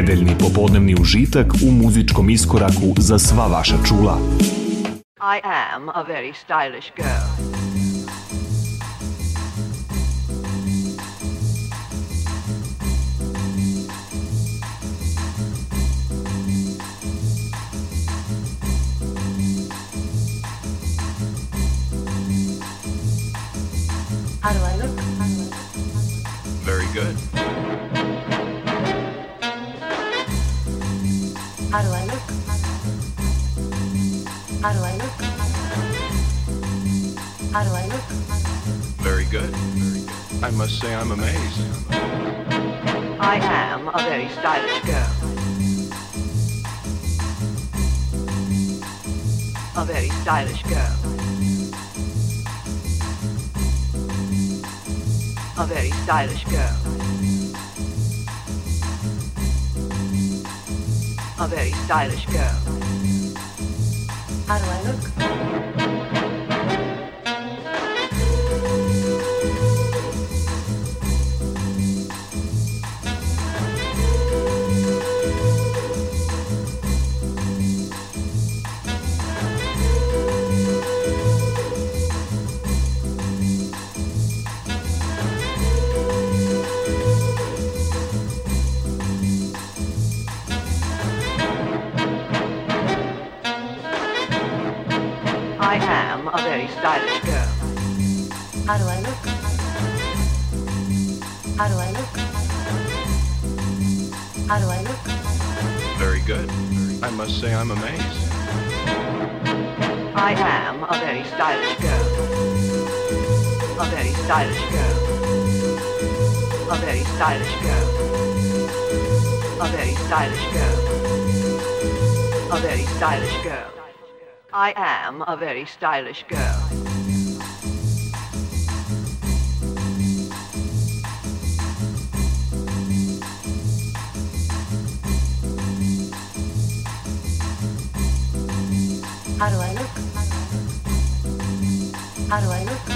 Nedeljni popodnevni užitak u muzičkom iskoraku za sva vaša čula. I am a very stylish girl. How do I look? How do I look? Very good. I must say I'm amazed. I am a very stylish girl. A very stylish girl. a very stylish girl. A very stylish girl. How do I look? Stylish girl. How do I look? How do I look? How do I look? Very good. I must say I'm amazed. I am a very stylish girl. A very stylish girl. A very stylish girl. A very stylish girl. A very stylish girl. I am a very stylish girl. How do I look? How do I look?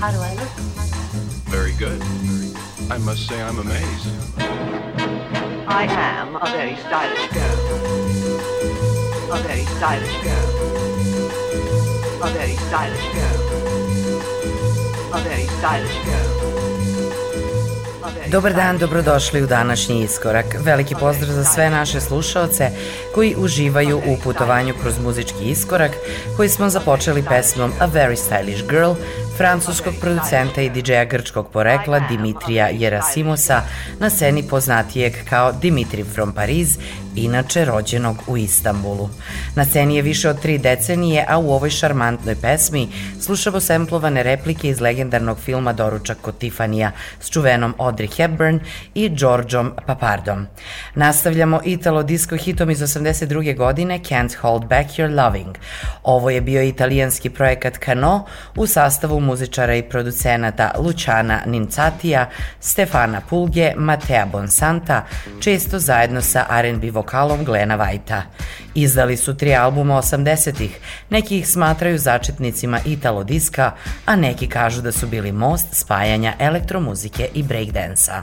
How do I look? Very good. I must say I'm amazed. I am a very stylish girl a very stylish girl. A very stylish girl. A very stylish girl. Dobar dan, dobrodošli u današnji iskorak. Veliki pozdrav za sve naše slušaoce koji uživaju u putovanju kroz muzički iskorak koji smo započeli pesmom A Very Stylish Girl francuskog producenta i DJ-a grčkog porekla Dimitrija Jerasimosa na sceni poznatijeg kao Dimitri from Paris inače rođenog u Istanbulu. Na sceni je više od tri decenije, a u ovoj šarmantnoj pesmi slušamo semplovane replike iz legendarnog filma Doručak kod Tifanija s čuvenom Audrey Hepburn i Georgeom Papardom. Nastavljamo italo disco hitom iz 82. godine Can't Hold Back Your Loving. Ovo je bio italijanski projekat Cano u sastavu muzičara i producenata Luciana Nincatija, Stefana Pulge, Matea Bonsanta, često zajedno sa R&B vokalom Glena Vajta. Izdali su tri albuma 80-ih, neki ih smatraju začetnicima italo diska, a neki kažu da su bili most spajanja elektromuzike i breakdansa.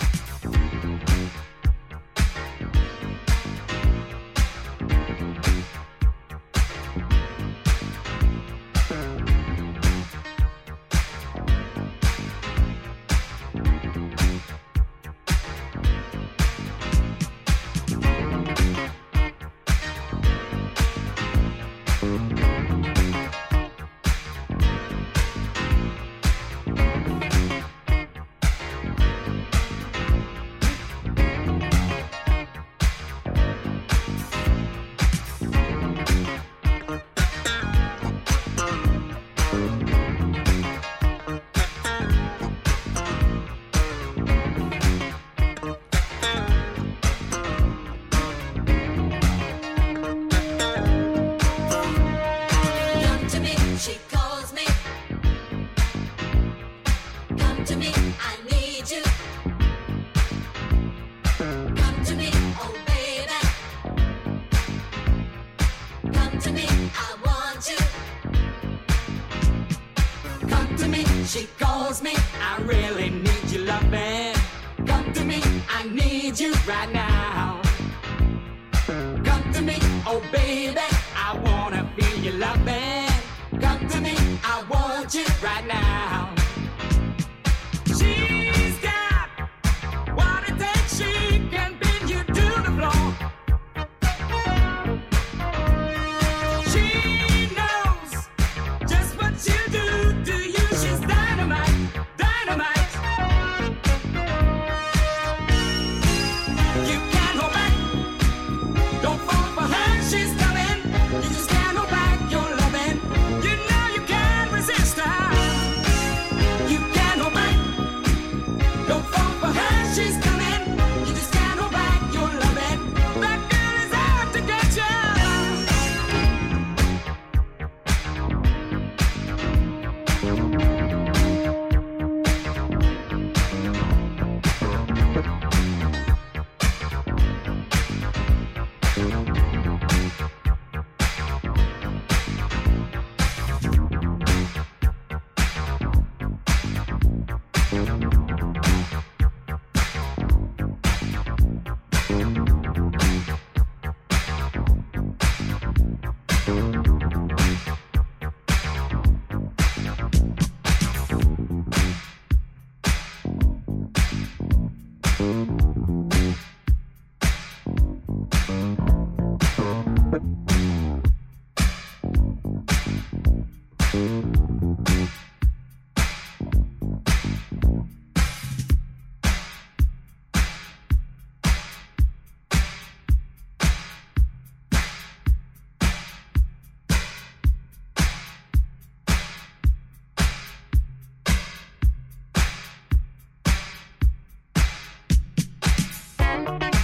thank you.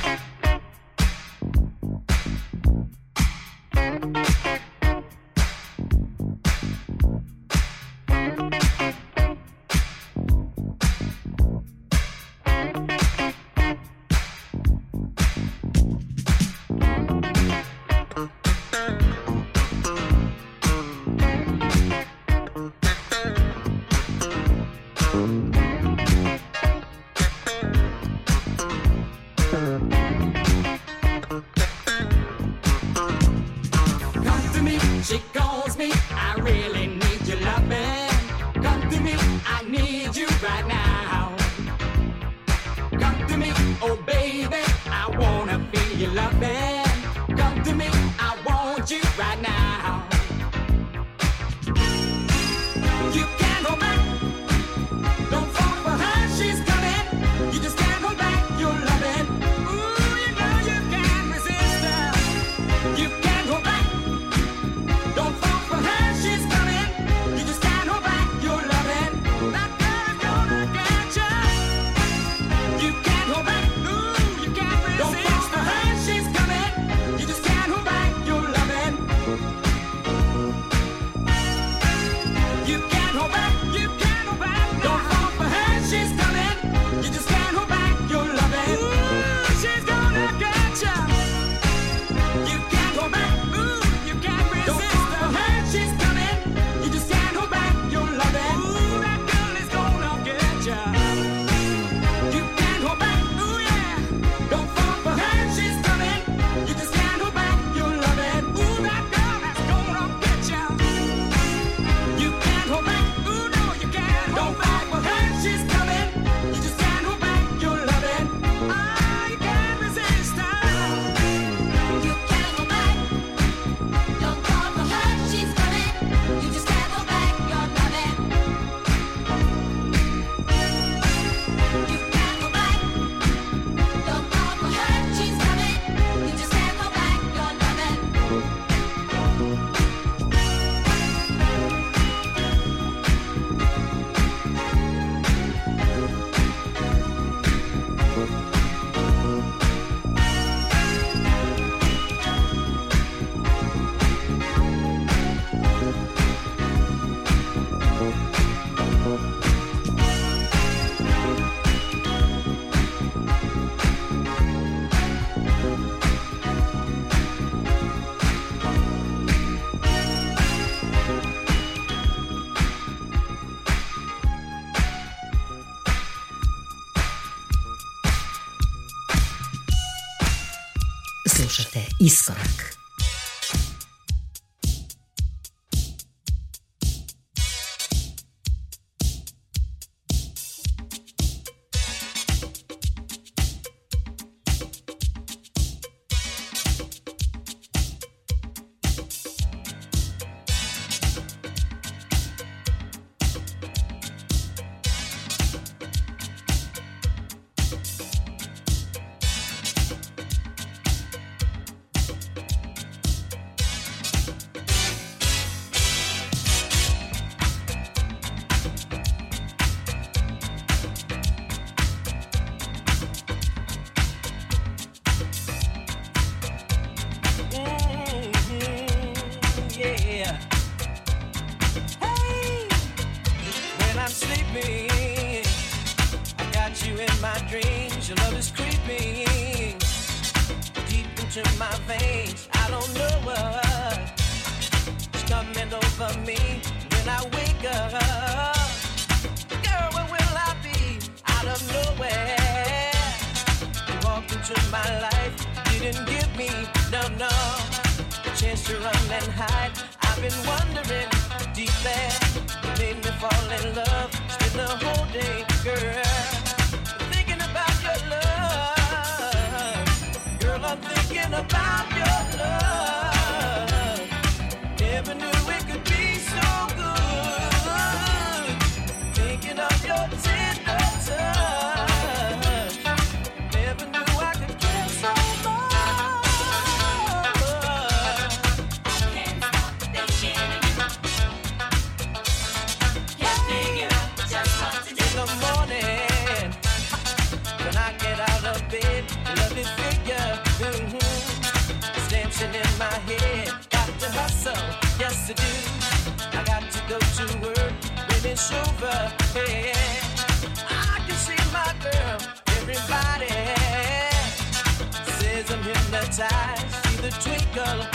girl.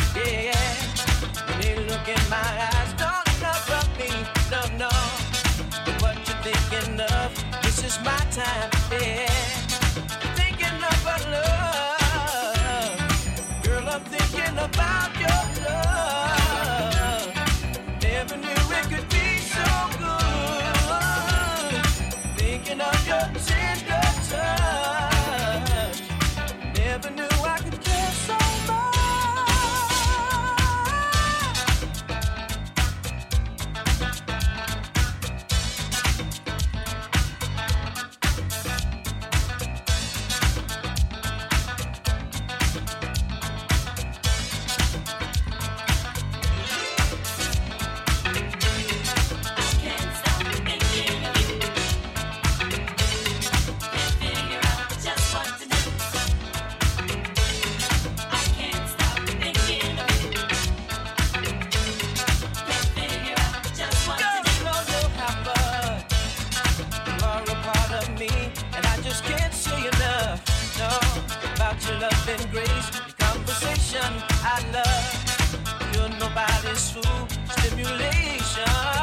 about your love and grace, your conversation I love. You're nobody's fool, stimulation.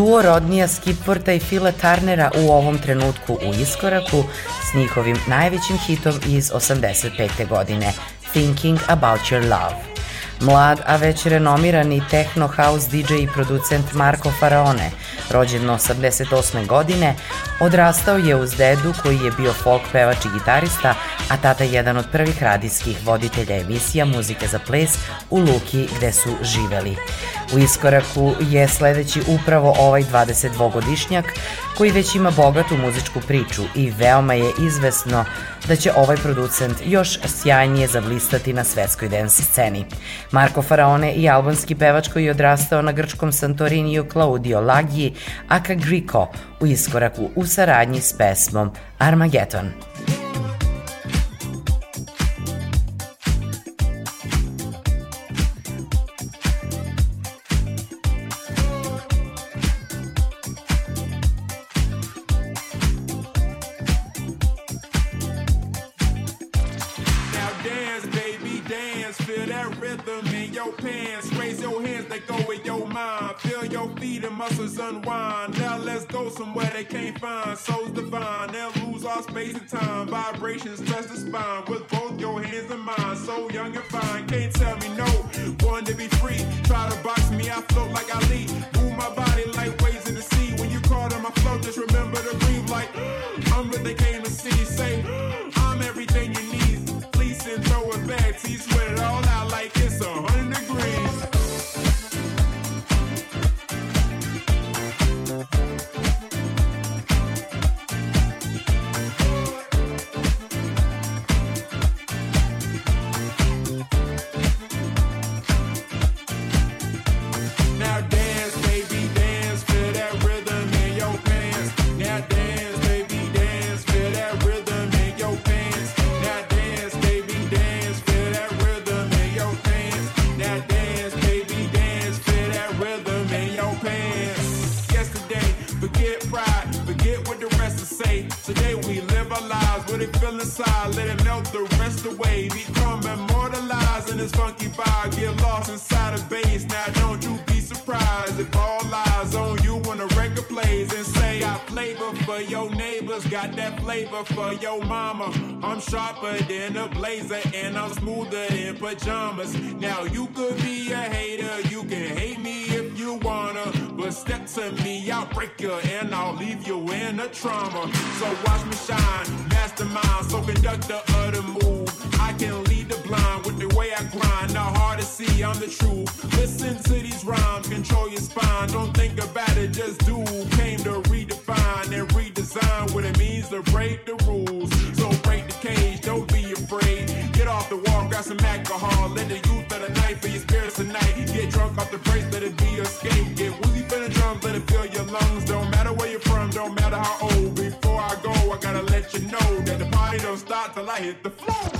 Duo Rodnija Skipworta i Phila Turnera u ovom trenutku u iskoraku s njihovim najvećim hitom iz 85. godine Thinking About Your Love. Mlad, a već renomirani techno house DJ i producent Marko Faraone, rođen 88. godine, odrastao je uz dedu koji je bio folk pevač i gitarista, a tata jedan od prvih radijskih voditelja emisija muzike za ples u Luki gde su živeli. U iskoraku je sledeći upravo ovaj 22-godišnjak koji već ima bogatu muzičku priču i veoma je izvesno da će ovaj producent još sjajnije zablistati na svetskoj dance sceni. Marko Faraone i albanski pevač koji je odrastao na grčkom Santoriniju Claudio Laghi, aka Griko, u iskoraku u saradnji s pesmom Armageddon. Now Vibrations touch the spine with both your hands and mine. So young and fine, can't tell me no. Born to be free. Try to box me, I float like Ali. Move my body what it feel inside, let it melt the rest away. Become immortalized in this funky vibe, get lost inside a bass. Now don't you be surprised if all eyes on you when the record plays and say I flavor for your neighbors, got that flavor for your mama. I'm sharper than a blazer and I'm smoother than pajamas. Now you could be a hater, you can hate me if you wanna, but step to me, I'll break you and I'll leave you in a trauma. So watch me shine, mastermind, so conductor of the move. I can lead the blind with the way I grind, not hard to see, I'm the truth. Listen to these rhymes, control your spine, don't think about it, just do. Came to redefine and redesign what it means to break the rules. So break the cage, don't be afraid. Get off the wall, grab some alcohol, let the youth of the night for your spirits drunk off the brace, let it be escape. Get woozy for the drums, let it fill your lungs. Don't matter where you're from, don't matter how old. Before I go, I gotta let you know that the party don't start till I hit the floor.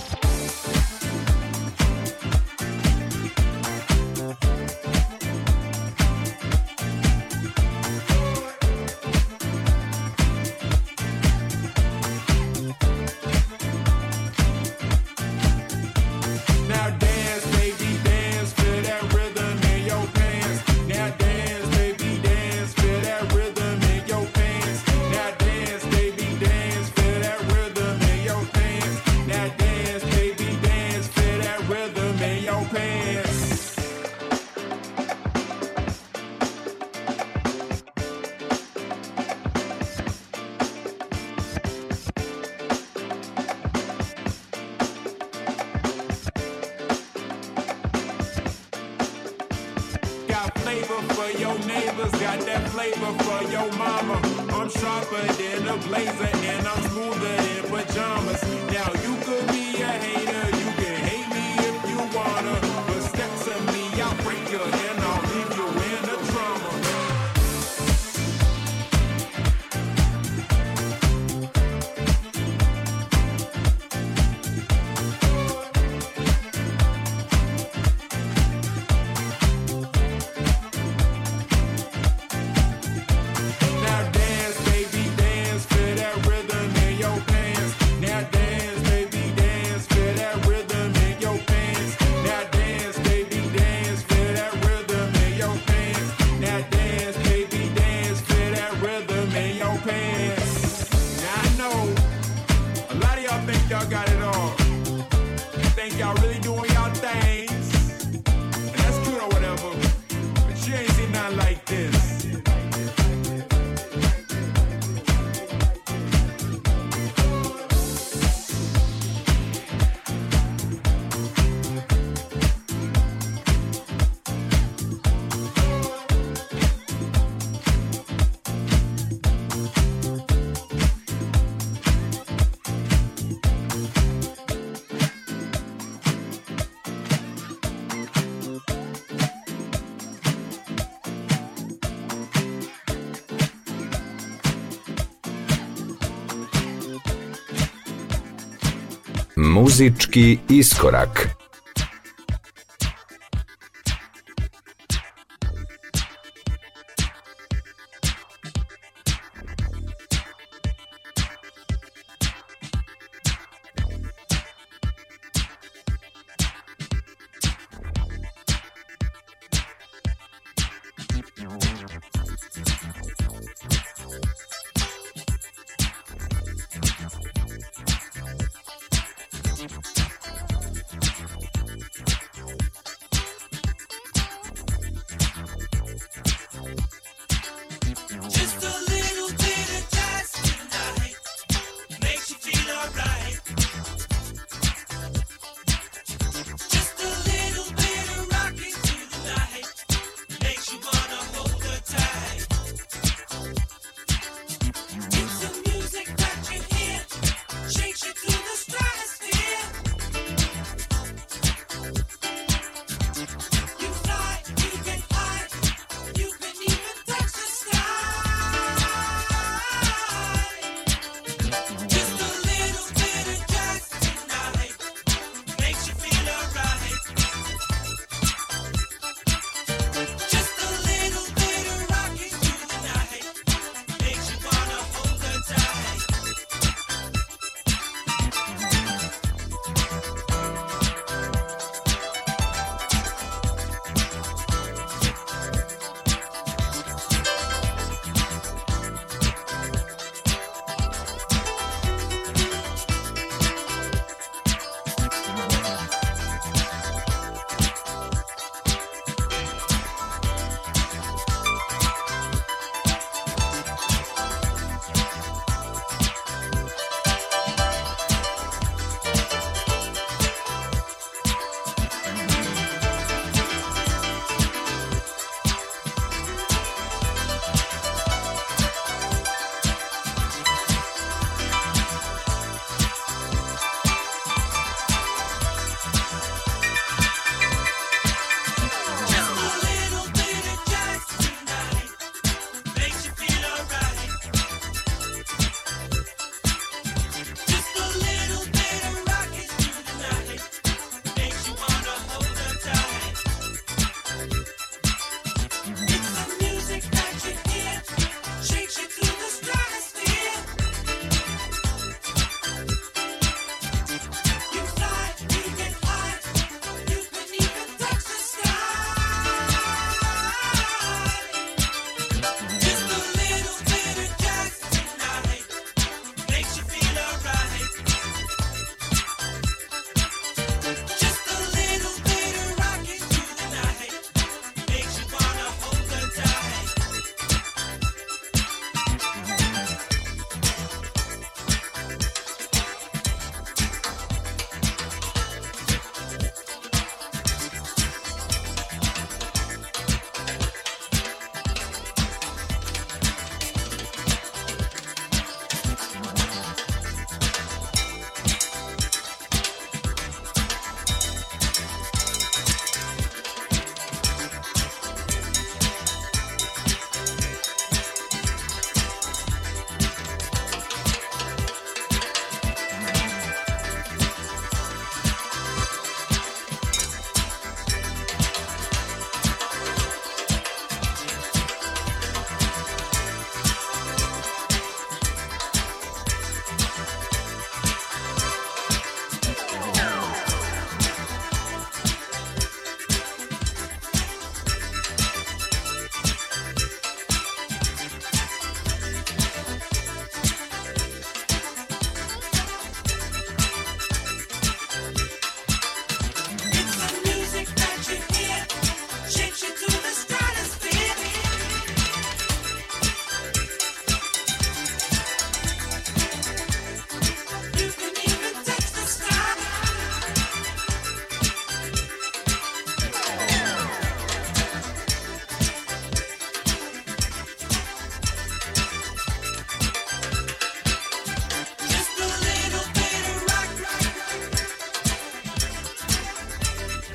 Muzički iskorak.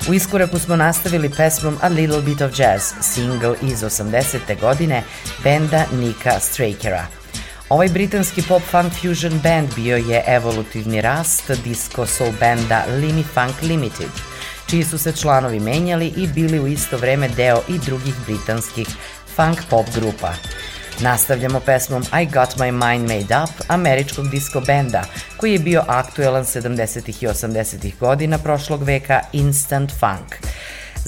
U iskoraku smo nastavili pesmom A Little Bit of Jazz, single iz 80. godine benda Nika Strakera. Ovaj britanski pop-funk fusion band bio je evolutivni rast disco soul benda Limi Funk Limited, čiji su se članovi menjali i bili u isto vreme deo i drugih britanskih funk pop grupa. Nastavljamo pesmom I Got My Mind Made Up američkog disco benda koji je bio aktuelan 70. i 80. godina prošlog veka Instant Funk.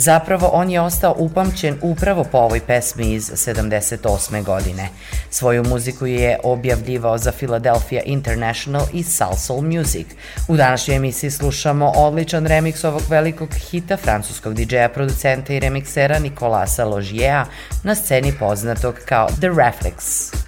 Zapravo, on je ostao upamćen upravo po ovoj pesmi iz 78. godine. Svoju muziku je objavljivao za Philadelphia International i Salsoul Music. U današnjoj emisiji slušamo odličan remix ovog velikog hita francuskog DJ-a, producenta i remiksera Nikolasa Logiera na sceni poznatog kao The Reflex.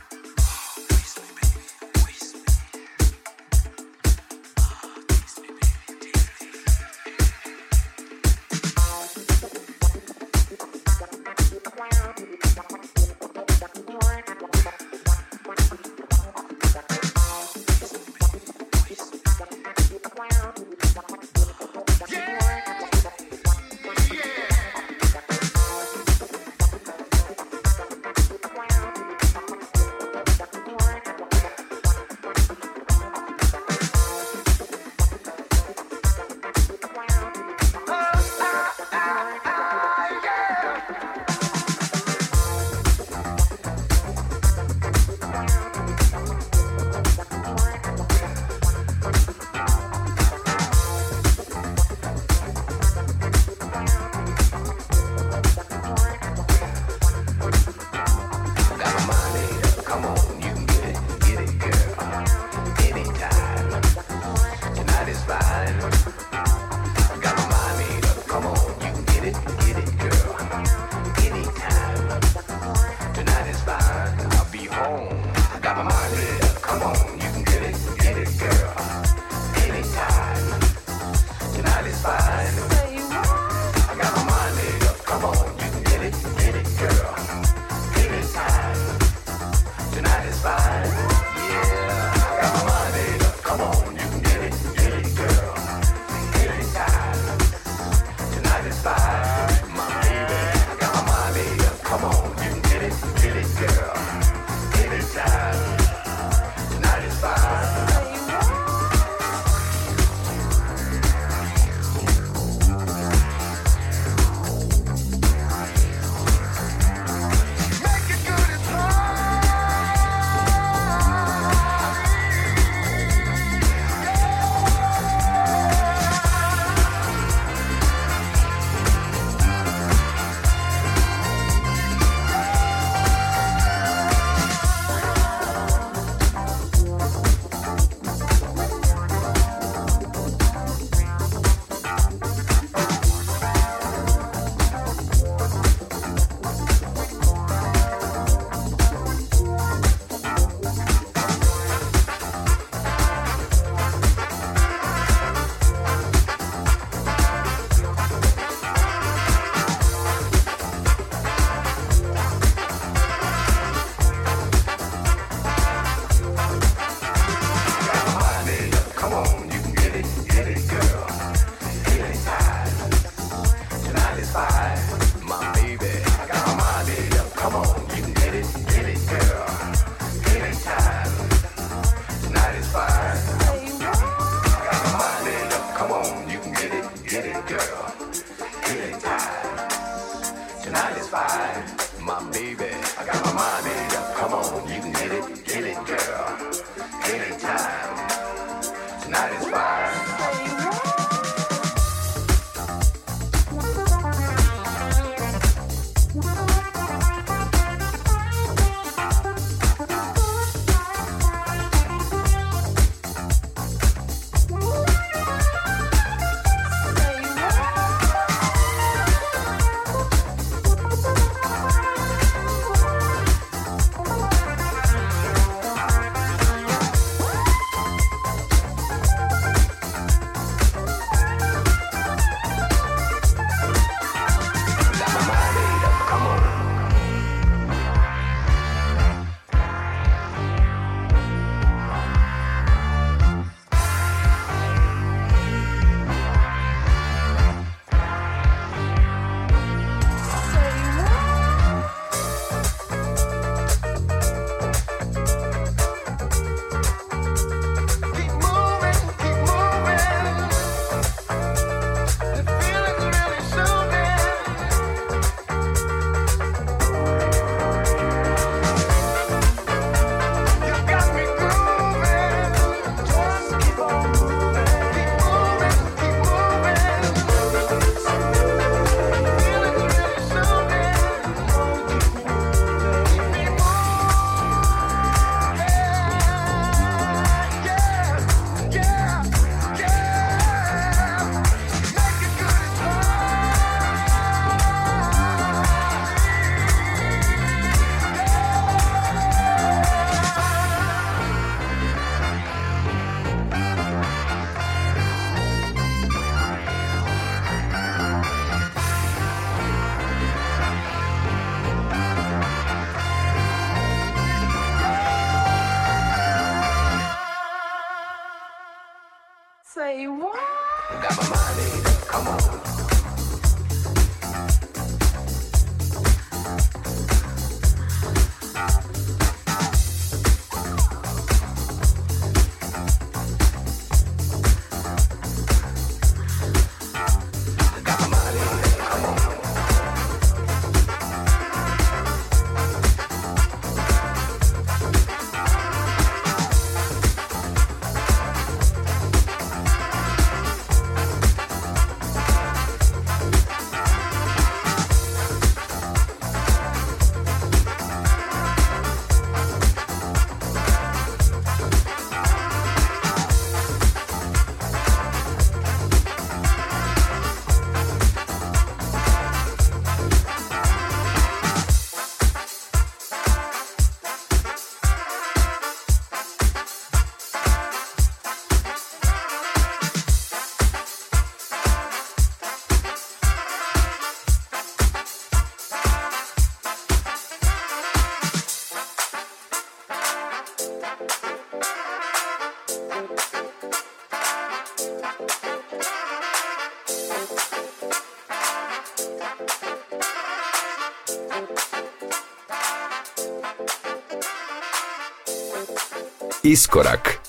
Iskorak.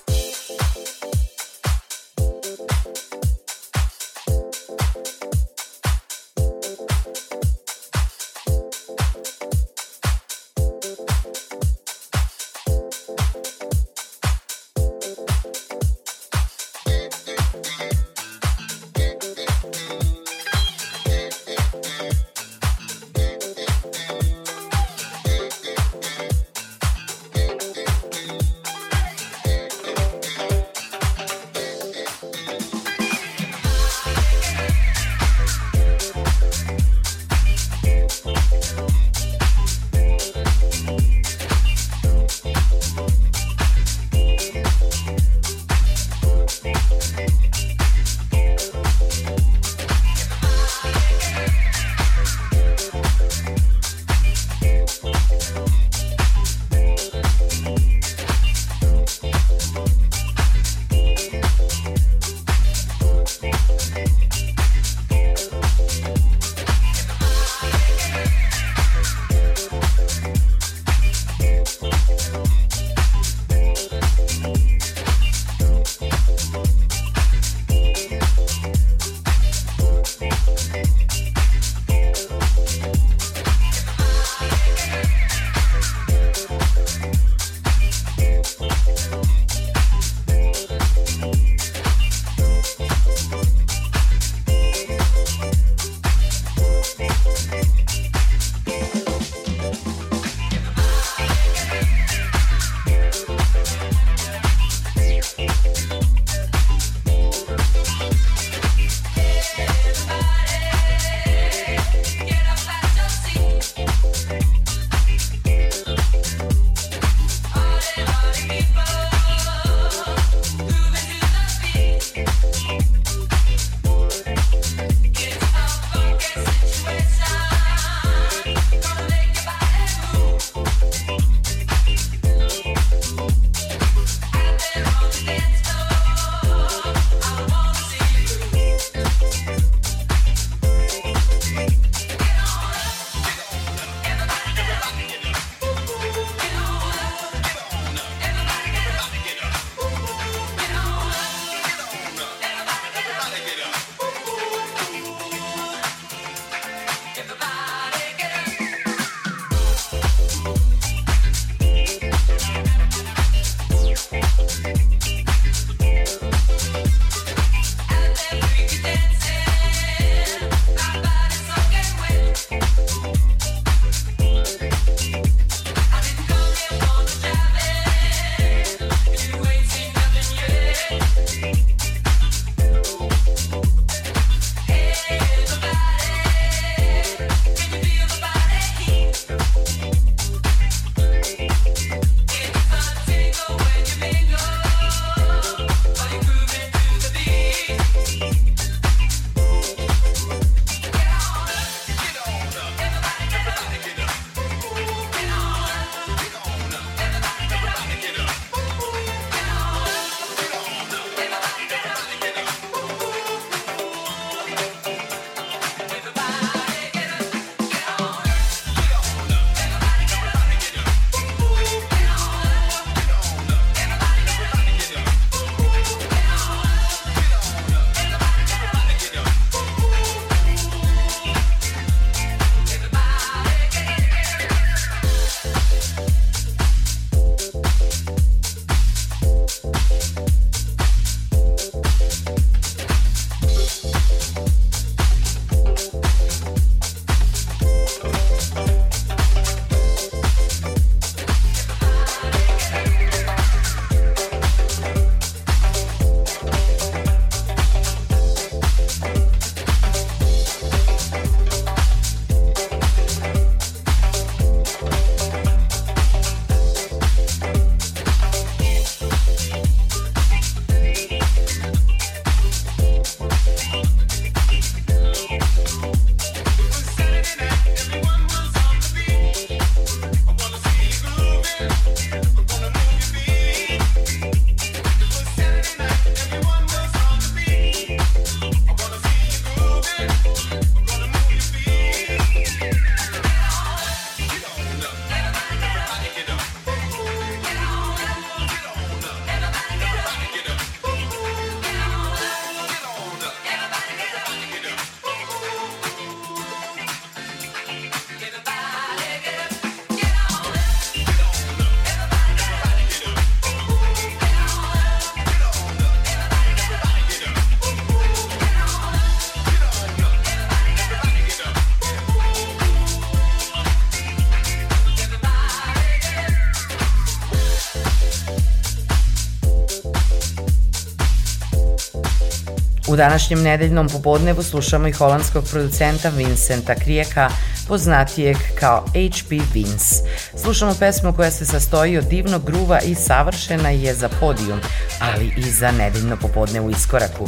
U današnjem nedeljnom popodnevu slušamo i holandskog producenta Vincenta Krijeka, poznatijeg kao H.P. Vince. Slušamo pesmu koja se sastoji od divnog gruva i savršena je za podijum, ali i za nedeljno popodne u iskoraku.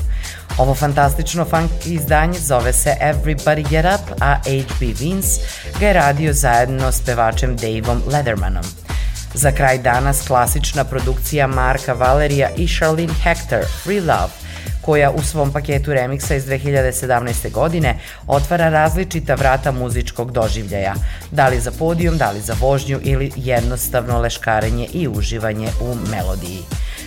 Ovo fantastično funk izdanje zove se Everybody Get Up, a H.B. Vince ga je radio zajedno s pevačem Daveom Leathermanom. Za kraj danas klasična produkcija Marka Valerija i Charlene Hector, Free Love, koja u svom paketu remiksa iz 2017. godine otvara različita vrata muzičkog doživljaja, da li za podijum, da li za vožnju ili jednostavno leškarenje i uživanje u melodiji.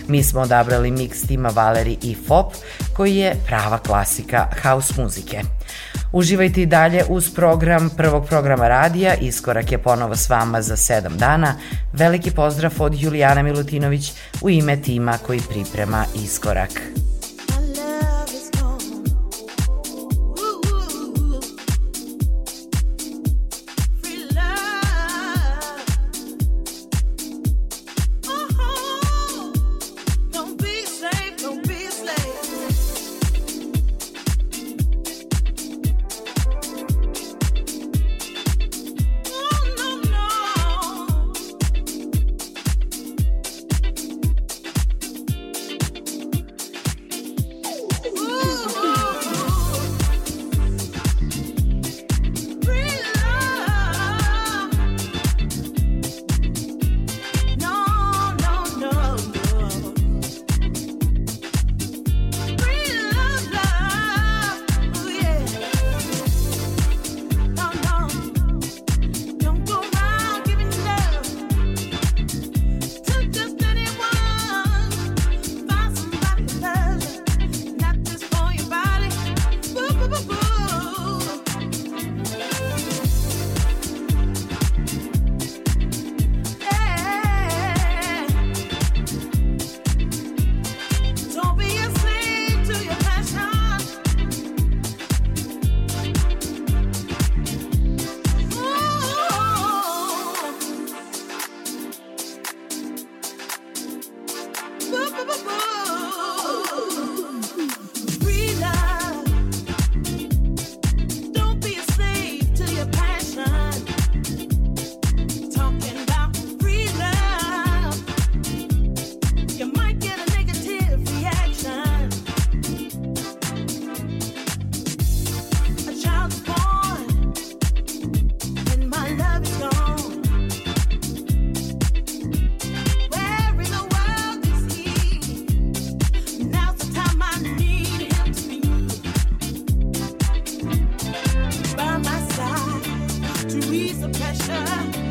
Mi smo odabrali miks tima Valeri i Fop, koji je prava klasika house muzike. Uživajte i dalje uz program prvog programa radija. Iskorak je ponovo s vama za sedam dana. Veliki pozdrav od Julijana Milutinović u ime tima koji priprema Iskorak. Russia.